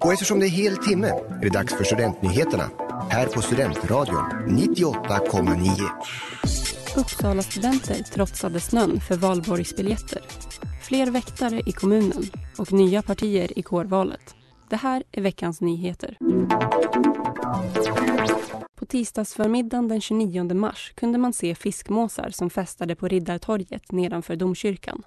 Och eftersom det är hel timme är det dags för Studentnyheterna här på Studentradion 98,9. Uppsala studenter trotsade snön för valborgsbiljetter. Fler väktare i kommunen och nya partier i kårvalet. Det här är veckans nyheter. På tisdagsförmiddagen den 29 mars kunde man se fiskmåsar som festade på Riddartorget nedanför domkyrkan.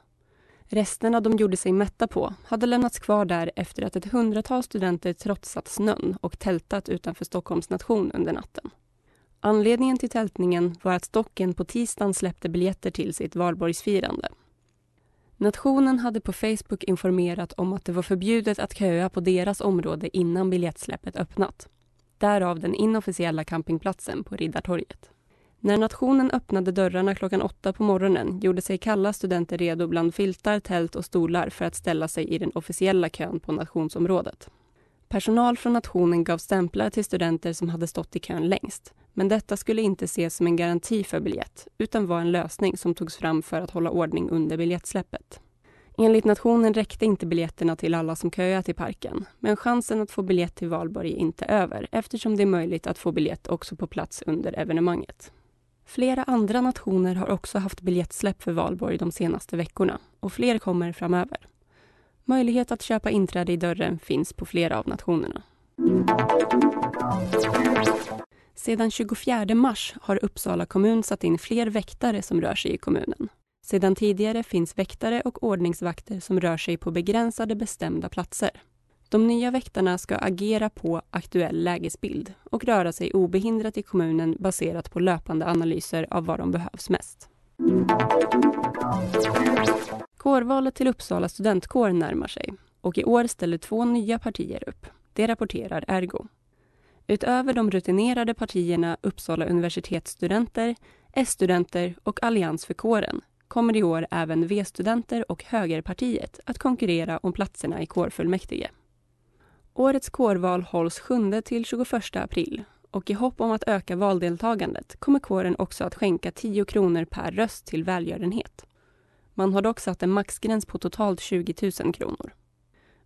Resterna de gjorde sig mätta på hade lämnats kvar där efter att ett hundratal studenter trotsat snön och tältat utanför Stockholms nation under natten. Anledningen till tältningen var att Stocken på tisdagen släppte biljetter till sitt valborgsfirande. Nationen hade på Facebook informerat om att det var förbjudet att köa på deras område innan biljettsläppet öppnat. Därav den inofficiella campingplatsen på Riddartorget. När nationen öppnade dörrarna klockan åtta på morgonen gjorde sig kalla studenter redo bland filtar, tält och stolar för att ställa sig i den officiella kön på nationsområdet. Personal från nationen gav stämplar till studenter som hade stått i kön längst. Men detta skulle inte ses som en garanti för biljett utan var en lösning som togs fram för att hålla ordning under biljettsläppet. Enligt nationen räckte inte biljetterna till alla som köat i parken men chansen att få biljett till valborg är inte över eftersom det är möjligt att få biljett också på plats under evenemanget. Flera andra nationer har också haft biljettsläpp för valborg de senaste veckorna och fler kommer framöver. Möjlighet att köpa inträde i dörren finns på flera av nationerna. Sedan 24 mars har Uppsala kommun satt in fler väktare som rör sig i kommunen. Sedan tidigare finns väktare och ordningsvakter som rör sig på begränsade bestämda platser. De nya väktarna ska agera på aktuell lägesbild och röra sig obehindrat i kommunen baserat på löpande analyser av var de behövs mest. Kårvalet till Uppsala studentkår närmar sig och i år ställer två nya partier upp. Det rapporterar Ergo. Utöver de rutinerade partierna Uppsala universitetsstudenter, S-studenter och Allians för kåren kommer i år även V-studenter och Högerpartiet att konkurrera om platserna i kårfullmäktige. Årets kårval hålls 7-21 april och i hopp om att öka valdeltagandet kommer kåren också att skänka 10 kronor per röst till välgörenhet. Man har dock satt en maxgräns på totalt 20 000 kronor.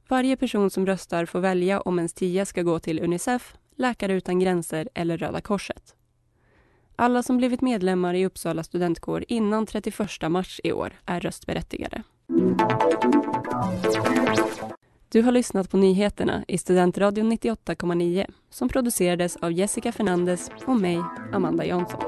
Varje person som röstar får välja om ens tia ska gå till Unicef, Läkare utan gränser eller Röda Korset. Alla som blivit medlemmar i Uppsala studentkår innan 31 mars i år är röstberättigade. Du har lyssnat på nyheterna i Studentradion 98,9 som producerades av Jessica Fernandez och mig, Amanda Jansson.